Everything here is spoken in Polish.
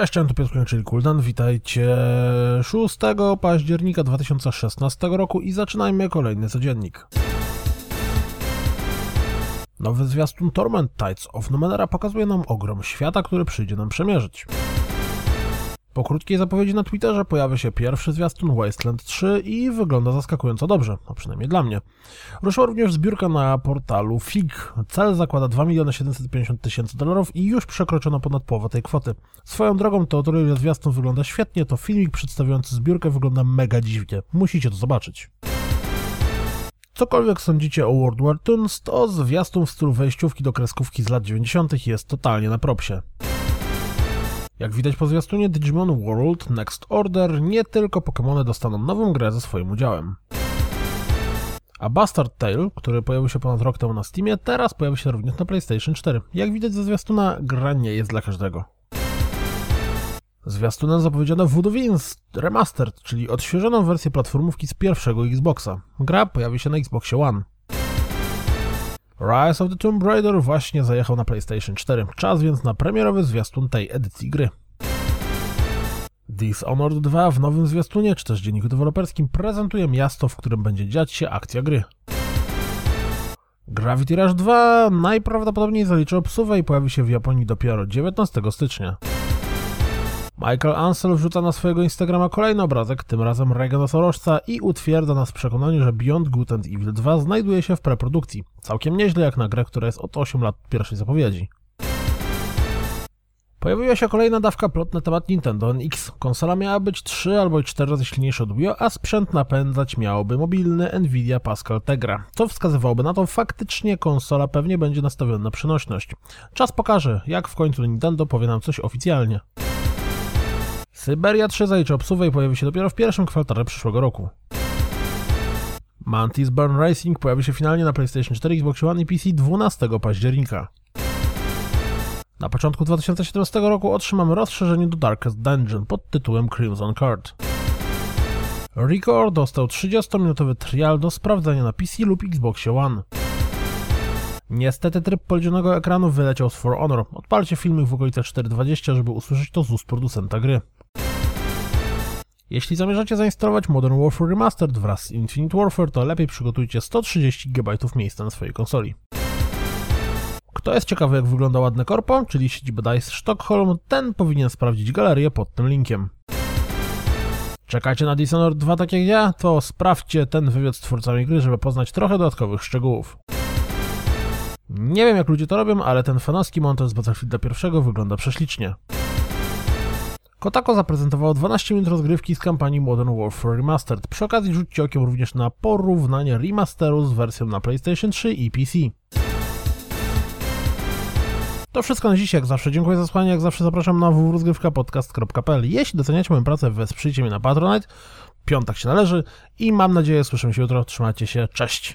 Cześć, tu Piotr czyli Kuldan. Witajcie 6 października 2016 roku i zaczynajmy kolejny codziennik. Nowy zwiastun Torment Tides of Numenera pokazuje nam ogrom świata, który przyjdzie nam przemierzyć. Po krótkiej zapowiedzi na Twitterze pojawia się pierwszy zwiastun Wasteland 3 i wygląda zaskakująco dobrze, a przynajmniej dla mnie. Ruszyła również zbiórka na portalu FIG. Cel zakłada 2 750 tysięcy dolarów i już przekroczono ponad połowę tej kwoty. Swoją drogą to o zwiastun wygląda świetnie, to filmik przedstawiający zbiórkę wygląda mega dziwnie. Musicie to zobaczyć. Cokolwiek sądzicie o World War Toons, to zwiastun w stylu wejściówki do kreskówki z lat 90. jest totalnie na propsie. Jak widać po zwiastunie Digimon World Next Order, nie tylko Pokémony dostaną nową grę ze swoim udziałem. A Bastard Tale, który pojawił się ponad rok temu na Steamie, teraz pojawi się również na PlayStation 4. Jak widać ze zwiastuna, gra nie jest dla każdego. Zwiastunem zapowiedziano Voodoo Wings Remastered, czyli odświeżoną wersję platformówki z pierwszego Xboxa. Gra pojawi się na Xboxie One. Rise of the Tomb Raider właśnie zajechał na PlayStation 4. Czas więc na premierowy zwiastun tej edycji gry. Dishonored 2 w nowym zwiastunie czy też dzienniku deweloperskim prezentuje miasto, w którym będzie dziać się akcja gry. Gravity Rush 2 najprawdopodobniej zaliczy obsuwę i pojawi się w Japonii dopiero 19 stycznia. Michael Ansel wrzuca na swojego Instagrama kolejny obrazek, tym razem Regenasorożca i utwierdza nas w przekonaniu, że Beyond Good and Evil 2 znajduje się w preprodukcji. Całkiem nieźle jak na grę, która jest od 8 lat pierwszej zapowiedzi. Pojawiła się kolejna dawka plot na temat Nintendo NX. Konsola miała być 3 albo 4 razy silniejsza od Wii, a sprzęt napędzać miałoby mobilny Nvidia Pascal Tegra. To wskazywałoby na to, faktycznie konsola pewnie będzie nastawiona na przenośność. Czas pokaże, jak w końcu Nintendo powie nam coś oficjalnie. Syberia 3 zajdzie obsuwę i pojawi się dopiero w pierwszym kwartale przyszłego roku. Mantis Burn Racing pojawi się finalnie na PlayStation 4, Xbox One i PC 12 października. Na początku 2017 roku otrzymamy rozszerzenie do Darkest Dungeon pod tytułem Crimson Card. Record dostał 30-minutowy trial do sprawdzenia na PC lub Xbox One. Niestety tryb podzielonego ekranu wyleciał z For Honor. Odpalcie filmik w okolicach 4.20, żeby usłyszeć to z ust producenta gry. Jeśli zamierzacie zainstalować Modern Warfare Remastered wraz z Infinite Warfare, to lepiej przygotujcie 130 GB miejsca na swojej konsoli. Kto jest ciekawy jak wygląda ładne korpo, czyli siedzibę DICE Stockholm, ten powinien sprawdzić galerię pod tym linkiem. Czekacie na Dishonored 2 tak jak ja? To sprawdźcie ten wywiad z twórcami gry, żeby poznać trochę dodatkowych szczegółów. Nie wiem jak ludzie to robią, ale ten fanowski montaż z Battlefielda pierwszego wygląda prześlicznie. Kotako zaprezentowało 12 minut rozgrywki z kampanii Modern Warfare Remastered. Przy okazji rzućcie okiem również na porównanie remasteru z wersją na PlayStation 3 i PC. To wszystko na dziś, jak zawsze. Dziękuję za słuchanie, jak zawsze zapraszam na www.rozgrywkapodcast.pl Jeśli doceniacie moją pracę, wesprzyjcie mnie na Patronite. Piątek się należy i mam nadzieję, słyszymy się jutro. Trzymajcie się, cześć!